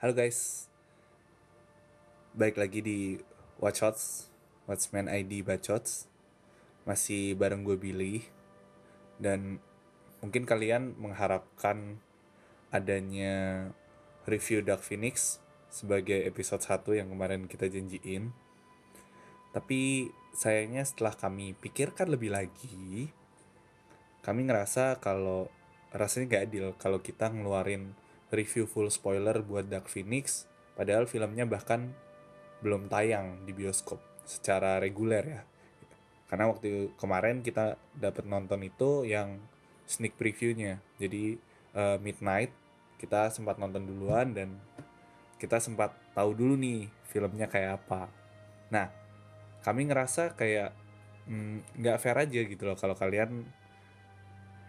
Halo guys, baik lagi di Watch Watchman ID Bacots Masih bareng gue Billy. Dan mungkin kalian mengharapkan adanya review Dark Phoenix sebagai episode 1 yang kemarin kita janjiin. Tapi sayangnya setelah kami pikirkan lebih lagi Kami ngerasa kalau rasanya gak adil kalau kita ngeluarin review full spoiler buat Dark Phoenix padahal filmnya bahkan belum tayang di bioskop secara reguler ya. Karena waktu kemarin kita dapat nonton itu yang sneak previewnya. Jadi uh, midnight kita sempat nonton duluan dan kita sempat tahu dulu nih filmnya kayak apa. Nah kami ngerasa kayak mm, nggak mm, fair aja gitu loh kalau kalian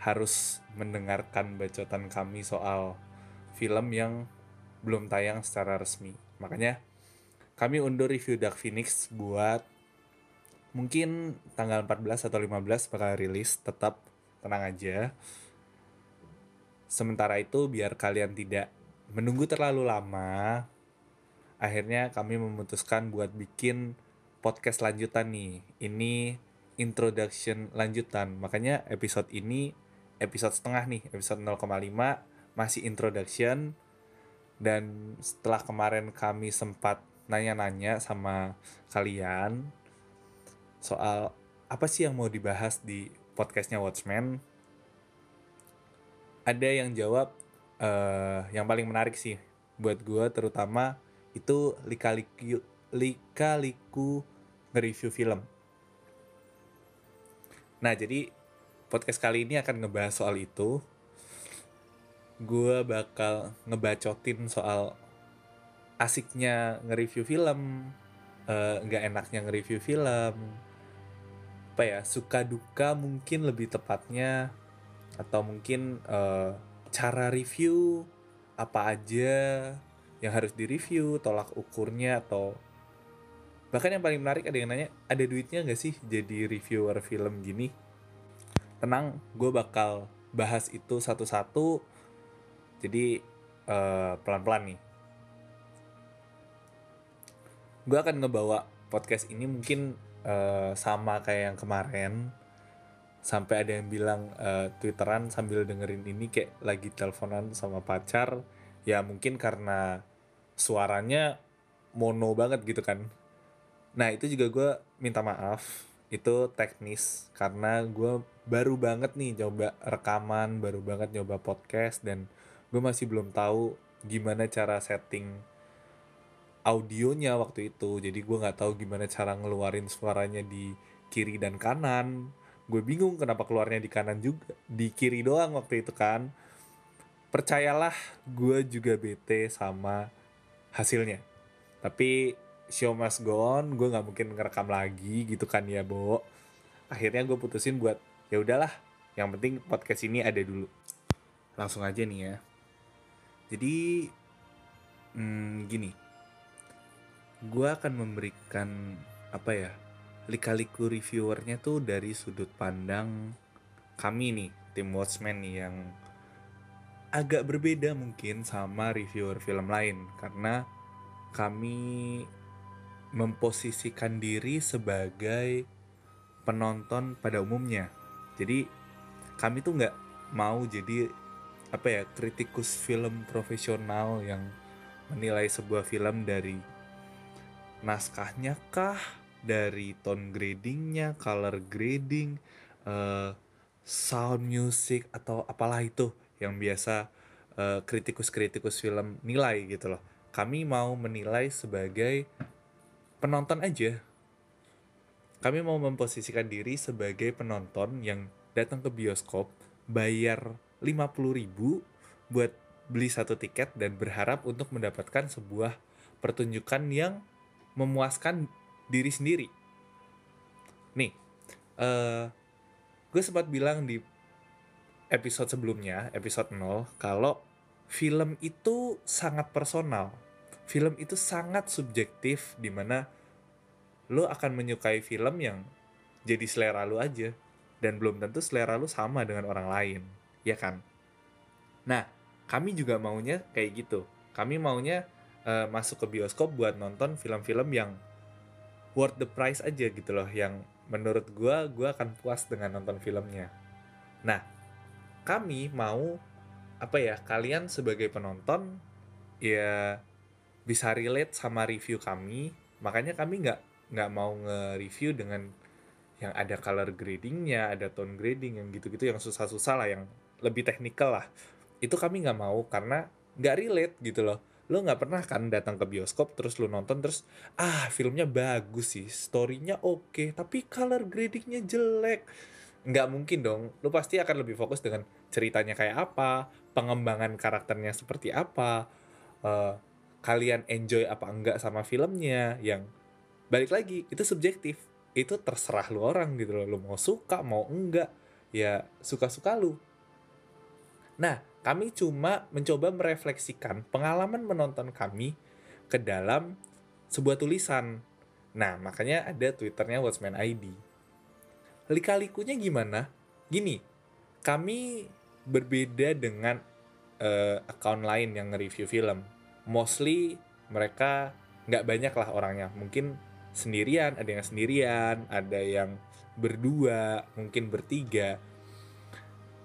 harus mendengarkan bacotan kami soal film yang belum tayang secara resmi. Makanya kami undur review Dark Phoenix buat mungkin tanggal 14 atau 15 bakal rilis, tetap tenang aja. Sementara itu biar kalian tidak menunggu terlalu lama, akhirnya kami memutuskan buat bikin podcast lanjutan nih. Ini introduction lanjutan. Makanya episode ini episode setengah nih, episode 0,5 masih introduction. Dan setelah kemarin kami sempat nanya-nanya sama kalian soal apa sih yang mau dibahas di podcastnya Watchmen ada yang jawab uh, yang paling menarik sih buat gue terutama itu lika-liku lika-liku nge-review film. Nah jadi podcast kali ini akan ngebahas soal itu gue bakal ngebacotin soal asiknya nge-review film, eh, nggak uh, enaknya nge-review film, apa ya suka duka mungkin lebih tepatnya atau mungkin uh, cara review apa aja yang harus direview, tolak ukurnya atau bahkan yang paling menarik ada yang nanya ada duitnya nggak sih jadi reviewer film gini? Tenang, gue bakal bahas itu satu-satu jadi uh, pelan-pelan nih. Gue akan ngebawa podcast ini mungkin uh, sama kayak yang kemarin. Sampai ada yang bilang uh, twitteran sambil dengerin ini kayak lagi teleponan sama pacar. Ya mungkin karena suaranya mono banget gitu kan. Nah itu juga gue minta maaf itu teknis karena gue baru banget nih coba rekaman baru banget nyoba podcast dan gue masih belum tahu gimana cara setting audionya waktu itu. Jadi gue nggak tahu gimana cara ngeluarin suaranya di kiri dan kanan. Gue bingung kenapa keluarnya di kanan juga di kiri doang waktu itu kan. Percayalah gue juga bete sama hasilnya. Tapi show must go gue nggak mungkin ngerekam lagi gitu kan ya bo. Akhirnya gue putusin buat ya udahlah yang penting podcast ini ada dulu. Langsung aja nih ya jadi hmm, gini. Gue akan memberikan apa ya lika-liku reviewernya tuh dari sudut pandang kami nih tim Watchmen nih yang agak berbeda mungkin sama reviewer film lain. Karena kami memposisikan diri sebagai penonton pada umumnya. Jadi kami tuh nggak mau jadi apa ya kritikus film profesional yang menilai sebuah film dari naskahnya kah dari tone gradingnya color grading uh, sound music atau apalah itu yang biasa uh, kritikus-kritikus film nilai gitu loh. Kami mau menilai sebagai penonton aja. Kami mau memposisikan diri sebagai penonton yang datang ke bioskop bayar 50 ribu buat beli satu tiket dan berharap untuk mendapatkan sebuah pertunjukan yang memuaskan diri sendiri. Nih, uh, gue sempat bilang di episode sebelumnya, episode 0, kalau film itu sangat personal. Film itu sangat subjektif, di mana lo akan menyukai film yang jadi selera lo aja. Dan belum tentu selera lo sama dengan orang lain ya kan? Nah, kami juga maunya kayak gitu. Kami maunya uh, masuk ke bioskop buat nonton film-film yang worth the price aja gitu loh yang menurut gue gue akan puas dengan nonton filmnya nah kami mau apa ya kalian sebagai penonton ya bisa relate sama review kami makanya kami nggak nggak mau nge-review dengan yang ada color gradingnya ada tone grading yang gitu-gitu yang susah-susah lah yang lebih teknikal lah. Itu kami nggak mau karena nggak relate gitu loh. Lo nggak pernah kan datang ke bioskop terus lo nonton terus ah filmnya bagus sih storynya oke okay, tapi color gradingnya jelek. Nggak mungkin dong. Lo pasti akan lebih fokus dengan ceritanya kayak apa pengembangan karakternya seperti apa uh, kalian enjoy apa enggak sama filmnya yang balik lagi itu subjektif. Itu terserah lu orang gitu loh. Lu mau suka mau enggak ya suka-suka lu nah kami cuma mencoba merefleksikan pengalaman menonton kami ke dalam sebuah tulisan. Nah, makanya ada Twitternya Watchman ID. Lika-likunya gimana? Gini, kami berbeda dengan uh, account lain yang nge-review film. Mostly mereka nggak banyak lah orangnya. Mungkin sendirian, ada yang sendirian, ada yang berdua, mungkin bertiga.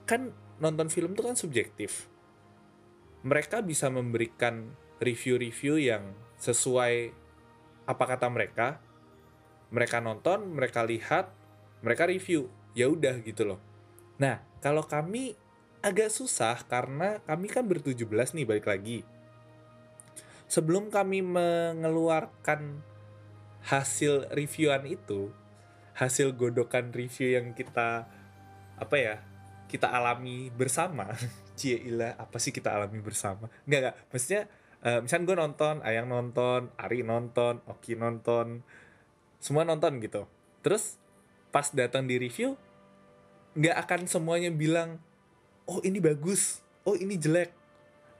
Kan nonton film itu kan subjektif. Mereka bisa memberikan review-review yang sesuai apa kata mereka. Mereka nonton, mereka lihat, mereka review. Ya udah gitu loh. Nah, kalau kami agak susah karena kami kan ber-17 nih balik lagi. Sebelum kami mengeluarkan hasil reviewan itu, hasil godokan review yang kita apa ya kita alami bersama. Cie ilah apa sih kita alami bersama? Nggak nggak. Maksudnya uh, misal gue nonton ayang nonton ari nonton oki nonton semua nonton gitu. Terus pas datang di review nggak akan semuanya bilang oh ini bagus. Oh ini jelek.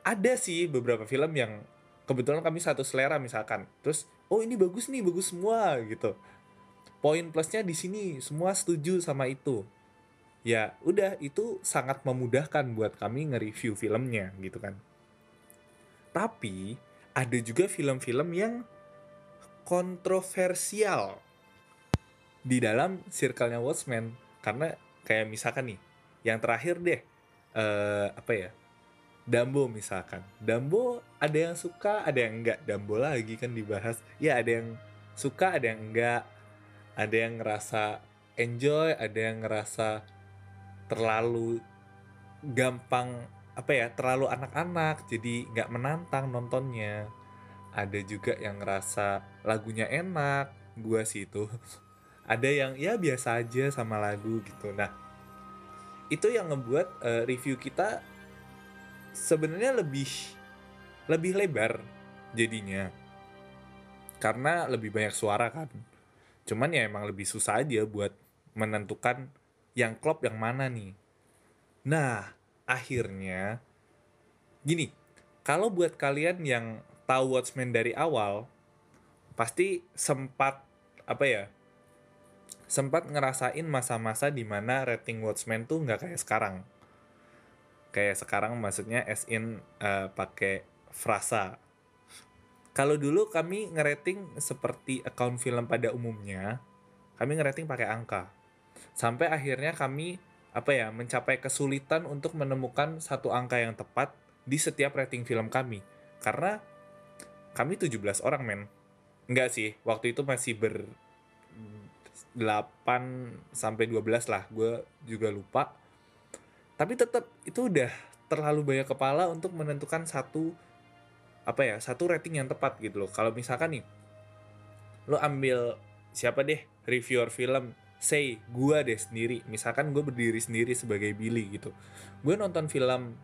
Ada sih beberapa film yang kebetulan kami satu selera misalkan. Terus oh ini bagus nih bagus semua gitu. Poin plusnya di sini semua setuju sama itu ya udah itu sangat memudahkan buat kami nge-review filmnya gitu kan. Tapi ada juga film-film yang kontroversial di dalam circle-nya Watchmen. Karena kayak misalkan nih yang terakhir deh uh, apa ya Dambo misalkan. Dambo ada yang suka ada yang enggak. Dambo lagi kan dibahas. Ya ada yang suka ada yang enggak. Ada yang ngerasa enjoy ada yang ngerasa terlalu gampang apa ya terlalu anak-anak jadi nggak menantang nontonnya. Ada juga yang ngerasa lagunya enak gua sih itu. Ada yang ya biasa aja sama lagu gitu. Nah itu yang ngebuat uh, review kita sebenarnya lebih lebih lebar jadinya. Karena lebih banyak suara kan. Cuman ya emang lebih susah aja buat menentukan yang klop yang mana nih. Nah, akhirnya gini, kalau buat kalian yang tahu Watchmen dari awal, pasti sempat apa ya? Sempat ngerasain masa-masa di mana rating Watchmen tuh nggak kayak sekarang. Kayak sekarang maksudnya as in uh, pakai frasa. Kalau dulu kami ngerating seperti account film pada umumnya, kami ngerating pakai angka sampai akhirnya kami apa ya mencapai kesulitan untuk menemukan satu angka yang tepat di setiap rating film kami. Karena kami 17 orang men. Enggak sih waktu itu masih ber 8 sampai 12 lah gue juga lupa. Tapi tetap itu udah terlalu banyak kepala untuk menentukan satu apa ya satu rating yang tepat gitu loh. Kalau misalkan nih lo ambil siapa deh reviewer film say gue deh sendiri. Misalkan gue berdiri sendiri sebagai Billy gitu. Gue nonton film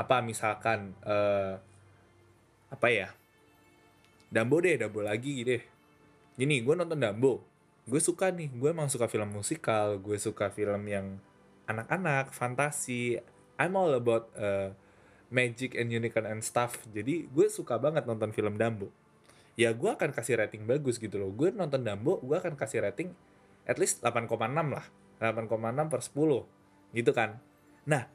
apa misalkan uh, apa ya? Dambo deh Dambo lagi deh. Gini gue nonton Dambo gue suka nih. Gue emang suka film musikal. Gue suka film yang anak-anak fantasi. I'm all about uh, magic and unicorn and stuff. Jadi gue suka banget nonton film Dambo ya gue akan kasih rating bagus gitu loh. Gue nonton Dambo gue akan kasih rating at least 8,6 lah 8,6 per 10 gitu kan. Nah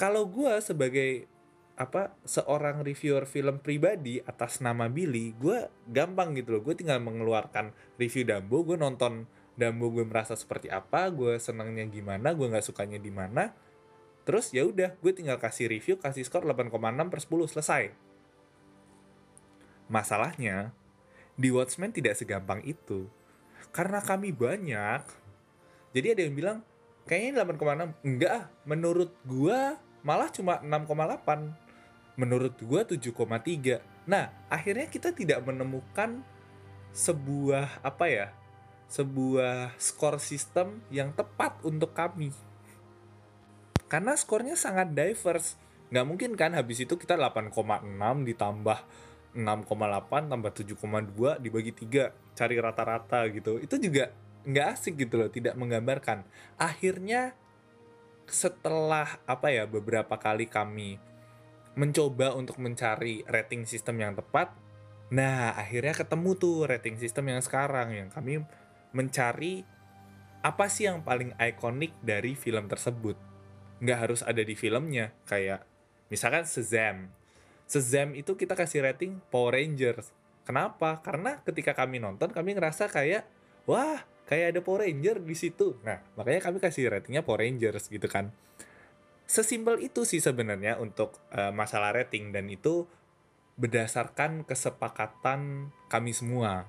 kalau gue sebagai apa seorang reviewer film pribadi atas nama Billy gue gampang gitu loh. Gue tinggal mengeluarkan review Dumbo gue nonton Dumbo gue merasa seperti apa gue senangnya gimana gue nggak sukanya di mana. Terus ya udah gue tinggal kasih review kasih skor 8,6 per 10 selesai. Masalahnya di Watchmen tidak segampang itu karena kami banyak jadi ada yang bilang kayaknya 8,6 enggak ah menurut gue malah cuma 6,8 menurut gua 7,3 nah akhirnya kita tidak menemukan sebuah apa ya sebuah skor sistem yang tepat untuk kami. Karena skornya sangat diverse. Nggak mungkin kan habis itu kita 8,6 ditambah 6,8 tambah 7,2 dibagi 3 cari rata-rata gitu itu juga nggak asik gitu loh tidak menggambarkan akhirnya setelah apa ya beberapa kali kami mencoba untuk mencari rating sistem yang tepat. Nah, akhirnya ketemu tuh rating sistem yang sekarang yang kami mencari apa sih yang paling ikonik dari film tersebut. Nggak harus ada di filmnya, kayak misalkan Shazam. Shazam itu kita kasih rating Power Rangers. Kenapa? Karena ketika kami nonton, kami ngerasa kayak, wah, kayak ada Power Ranger di situ. Nah, makanya kami kasih ratingnya Power Rangers gitu kan sesimpel itu sih sebenarnya untuk uh, masalah rating dan itu berdasarkan kesepakatan kami semua.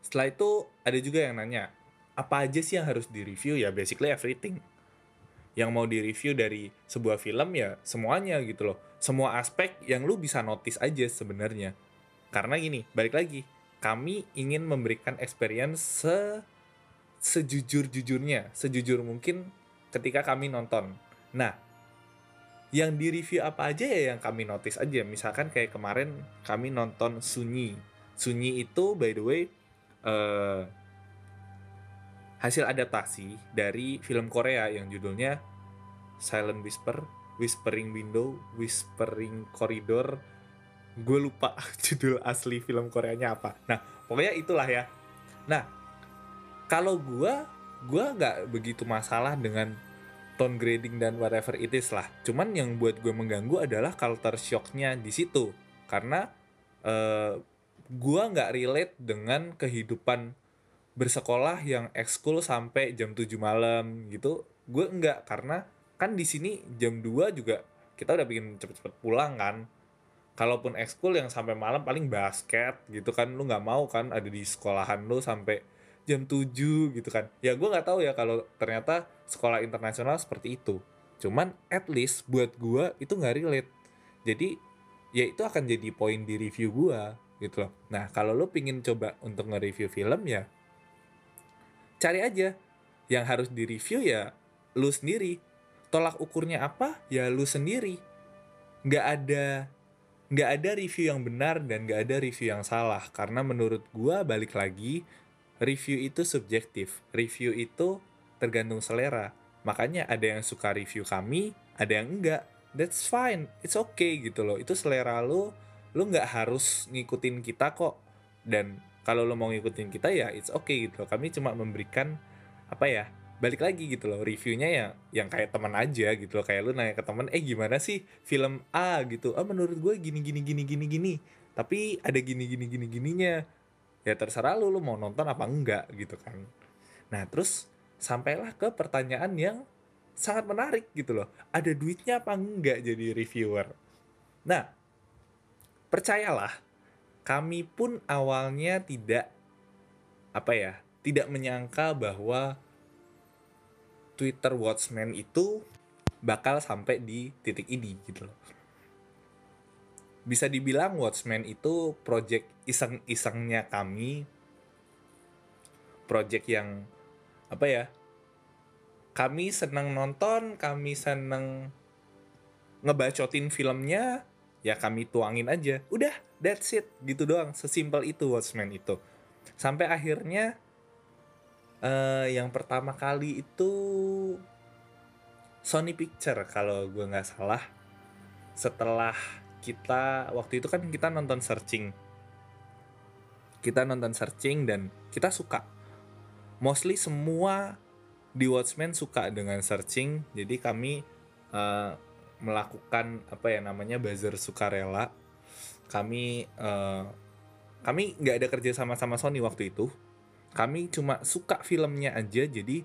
Setelah itu ada juga yang nanya, apa aja sih yang harus direview ya basically everything. Yang mau direview dari sebuah film ya semuanya gitu loh. Semua aspek yang lu bisa notice aja sebenarnya. Karena gini, balik lagi, kami ingin memberikan experience se sejujur-jujurnya, sejujur mungkin ketika kami nonton. Nah, yang di review apa aja ya yang kami notice aja. Misalkan kayak kemarin kami nonton Sunyi. Sunyi itu by the way uh, hasil adaptasi dari film Korea yang judulnya Silent Whisper, Whispering Window, Whispering Corridor. Gue lupa judul asli film Koreanya apa. Nah, pokoknya itulah ya. Nah, kalau gue gue nggak begitu masalah dengan tone grading dan whatever it is lah. Cuman yang buat gue mengganggu adalah culture shocknya di situ. Karena uh, gue nggak relate dengan kehidupan bersekolah yang ekskul sampai jam 7 malam gitu. Gue enggak karena kan di sini jam 2 juga kita udah bikin cepet-cepet pulang kan. Kalaupun ekskul yang sampai malam paling basket gitu kan lu nggak mau kan ada di sekolahan lu sampai jam 7 gitu kan. Ya gue nggak tahu ya kalau ternyata sekolah internasional seperti itu. Cuman at least buat gue itu nggak relate. Jadi ya itu akan jadi poin di review gue gitu loh. Nah kalau lo pingin coba untuk nge-review film ya cari aja. Yang harus di review ya lu sendiri tolak ukurnya apa ya lu sendiri nggak ada nggak ada review yang benar dan nggak ada review yang salah karena menurut gue balik lagi review itu subjektif. Review itu tergantung selera. Makanya ada yang suka review kami, ada yang enggak. That's fine. It's okay gitu loh. Itu selera lo. Lo nggak harus ngikutin kita kok. Dan kalau lo mau ngikutin kita ya it's okay gitu loh. Kami cuma memberikan apa ya? Balik lagi gitu loh. Reviewnya ya yang kayak teman aja gitu loh. Kayak lo nanya ke teman, "Eh gimana sih film A gitu?" "Ah menurut gue gini gini gini gini gini." Tapi ada gini gini gini gininya ya terserah lu lu mau nonton apa enggak gitu kan nah terus sampailah ke pertanyaan yang sangat menarik gitu loh ada duitnya apa enggak jadi reviewer nah percayalah kami pun awalnya tidak apa ya tidak menyangka bahwa Twitter Watchmen itu bakal sampai di titik ini gitu loh. Bisa dibilang Watchmen itu project iseng-isengnya kami project yang apa ya kami senang nonton kami senang ngebacotin filmnya ya kami tuangin aja. Udah that's it. Gitu doang. Sesimpel itu Watchmen itu. Sampai akhirnya uh, yang pertama kali itu Sony Picture kalau gue nggak salah. Setelah kita waktu itu kan kita nonton searching. Kita nonton searching dan kita suka. Mostly semua di Watchmen suka dengan searching. Jadi kami uh, melakukan apa ya namanya buzzer sukarela. Kami uh, kami nggak ada kerja sama sama Sony waktu itu kami cuma suka filmnya aja jadi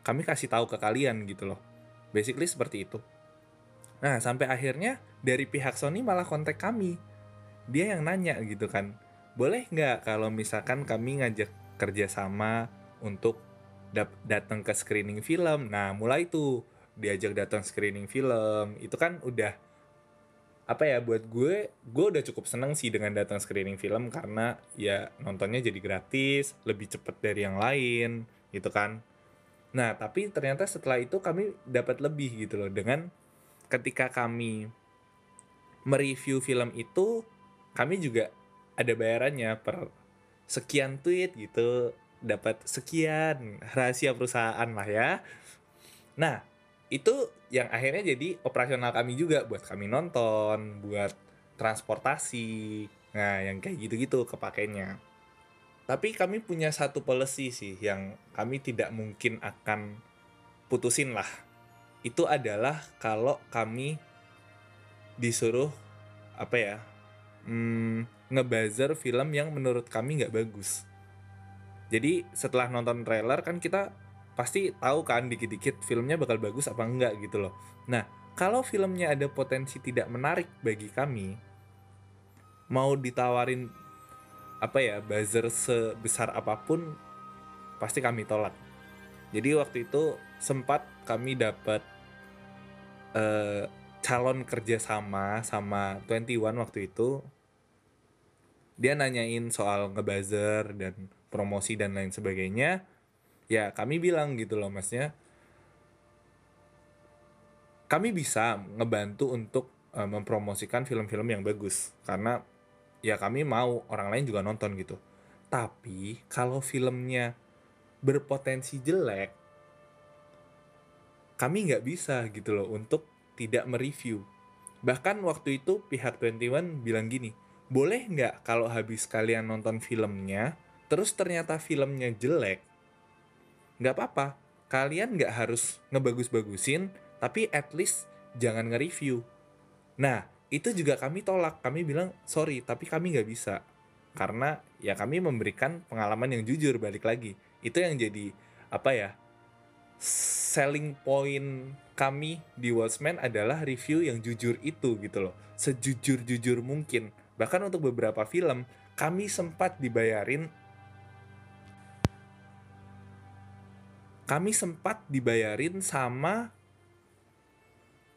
kami kasih tahu ke kalian gitu loh. Basically seperti itu. Nah sampai akhirnya dari pihak Sony malah kontak kami. Dia yang nanya gitu kan boleh nggak kalau misalkan kami ngajak kerjasama untuk datang ke screening film? Nah mulai tuh diajak datang screening film. Itu kan udah apa ya buat gue gue udah cukup seneng sih dengan datang screening film karena ya nontonnya jadi gratis lebih cepet dari yang lain gitu kan. Nah tapi ternyata setelah itu kami dapat lebih gitu loh dengan ketika kami mereview film itu kami juga ada bayarannya per sekian tweet gitu dapat sekian rahasia perusahaan lah ya. Nah itu yang akhirnya jadi operasional kami juga buat kami nonton buat transportasi. Nah yang kayak gitu-gitu kepakainya. Tapi kami punya satu policy sih yang kami tidak mungkin akan putusin lah. Itu adalah kalau kami disuruh apa ya hmm, film yang menurut kami nggak bagus. Jadi setelah nonton trailer kan kita pasti tahu kan dikit-dikit filmnya bakal bagus apa enggak gitu loh. Nah, kalau filmnya ada potensi tidak menarik bagi kami, mau ditawarin apa ya buzzer sebesar apa pun, pasti kami tolak. Jadi waktu itu sempat kami dapat uh, calon kerjasama sama 21 waktu itu. Dia nanyain soal ngebuzzer dan promosi dan lain sebagainya ya kami bilang gitu loh masnya kami bisa ngebantu untuk uh, mempromosikan film-film yang bagus. Karena ya kami mau orang lain juga nonton gitu. Tapi kalau filmnya berpotensi jelek kami nggak bisa gitu loh untuk tidak mereview. Bahkan waktu itu pihak 21 bilang gini boleh nggak kalau habis kalian nonton filmnya terus ternyata filmnya jelek nggak apa-apa. Kalian nggak harus ngebagus-bagusin tapi at least jangan nge-review. Nah itu juga kami tolak. Kami bilang sorry tapi kami nggak bisa. Karena ya kami memberikan pengalaman yang jujur balik lagi. Itu yang jadi apa ya selling point kami di Watchmen adalah review yang jujur itu gitu loh. Sejujur-jujur mungkin. Bahkan untuk beberapa film kami sempat dibayarin kami sempat dibayarin sama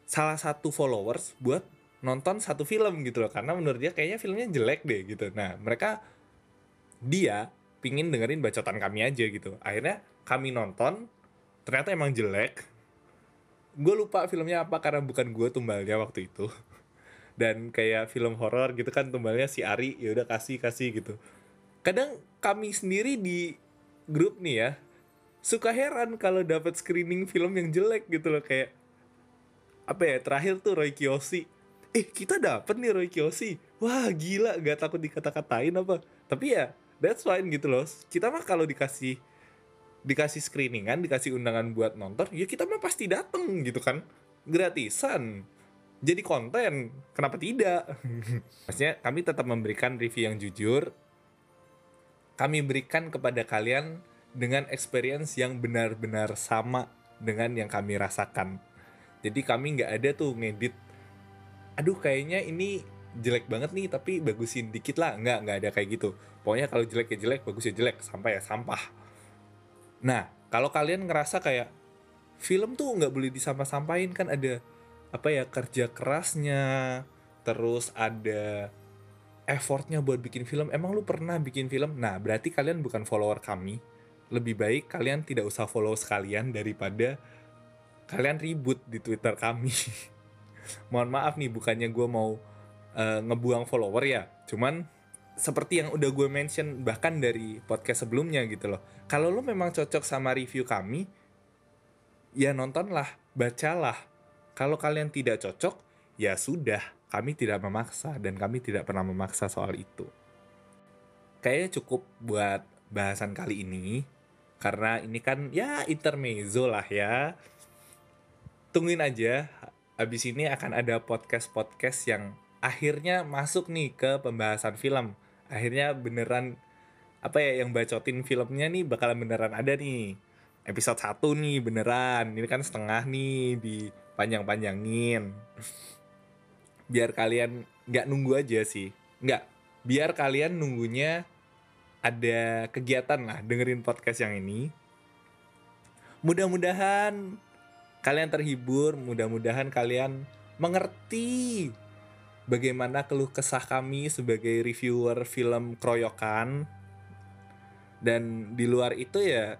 salah satu followers buat nonton satu film gitu loh. Karena menurut dia kayaknya filmnya jelek deh gitu. Nah mereka dia pingin dengerin bacotan kami aja gitu. Akhirnya kami nonton ternyata emang jelek. Gue lupa filmnya apa karena bukan gue tumbalnya waktu itu. Dan kayak film horor gitu kan tumbalnya si Ari ya udah kasih kasih gitu. Kadang kami sendiri di grup nih ya suka heran kalau dapat screening film yang jelek gitu loh kayak apa ya terakhir tuh Roy Kiyoshi. Eh kita dapat nih Roy Kiyoshi. Wah gila gak takut dikata-katain apa. Tapi ya that's fine gitu loh. Kita mah kalau dikasih dikasih screeningan dikasih undangan buat nonton ya kita mah pasti dateng gitu kan. Gratisan. Jadi konten. Kenapa tidak? Maksudnya kami tetap memberikan review yang jujur. Kami berikan kepada kalian dengan experience yang benar-benar sama dengan yang kami rasakan. Jadi kami nggak ada tuh ngedit, aduh kayaknya ini jelek banget nih tapi bagusin dikit lah. Nggak, nggak ada kayak gitu. Pokoknya kalau jelek ya jelek, bagus ya jelek, sampah ya sampah. Nah, kalau kalian ngerasa kayak film tuh nggak boleh disampah-sampahin kan ada apa ya kerja kerasnya, terus ada effortnya buat bikin film. Emang lu pernah bikin film? Nah, berarti kalian bukan follower kami lebih baik kalian tidak usah follow sekalian daripada kalian ribut di Twitter kami. Mohon maaf nih, bukannya gue mau uh, ngebuang follower ya. Cuman seperti yang udah gue mention bahkan dari podcast sebelumnya gitu loh. Kalau lo memang cocok sama review kami, ya nontonlah, bacalah. Kalau kalian tidak cocok, ya sudah, kami tidak memaksa dan kami tidak pernah memaksa soal itu. Kayaknya cukup buat bahasan kali ini karena ini kan ya intermezzo lah ya tungguin aja abis ini akan ada podcast-podcast yang akhirnya masuk nih ke pembahasan film. Akhirnya beneran apa ya yang bacotin filmnya nih bakalan beneran ada nih. Episode 1 nih beneran. Ini kan setengah nih di panjang-panjangin. Biar kalian nggak nunggu aja sih. Nggak. Biar kalian nunggunya ada kegiatan lah dengerin podcast yang ini. Mudah-mudahan kalian terhibur, mudah-mudahan kalian mengerti bagaimana keluh kesah kami sebagai reviewer film keroyokan. Dan di luar itu ya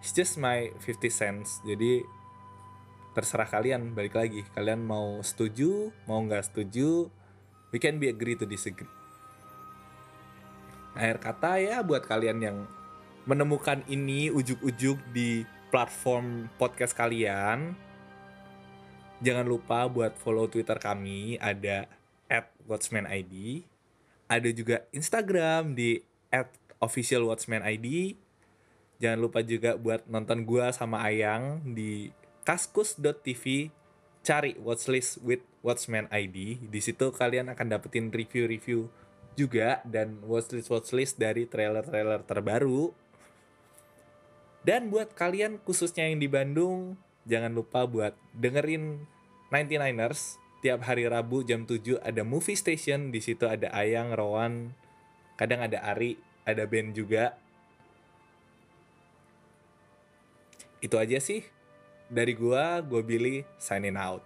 it's just my 50 cents. Jadi terserah kalian balik lagi. Kalian mau setuju, mau nggak setuju, we can be agree to disagree. Akhir kata ya buat kalian yang menemukan ini ujuk-ujuk di platform podcast kalian, jangan lupa buat follow Twitter kami ada @watchmanid. Ada juga Instagram di @officialwatchmanid. Jangan lupa juga buat nonton gua sama Ayang di kaskus.tv cari watchlist with Watchman ID. Di situ kalian akan dapetin review-review juga dan watchlist watchlist dari trailer-trailer terbaru dan buat kalian khususnya yang di Bandung, jangan lupa buat dengerin 99ers tiap hari Rabu jam 7 ada movie station, di situ ada Ayang, Rowan, kadang ada Ari, ada Ben juga. Itu aja sih dari gua, gua Billy signing out.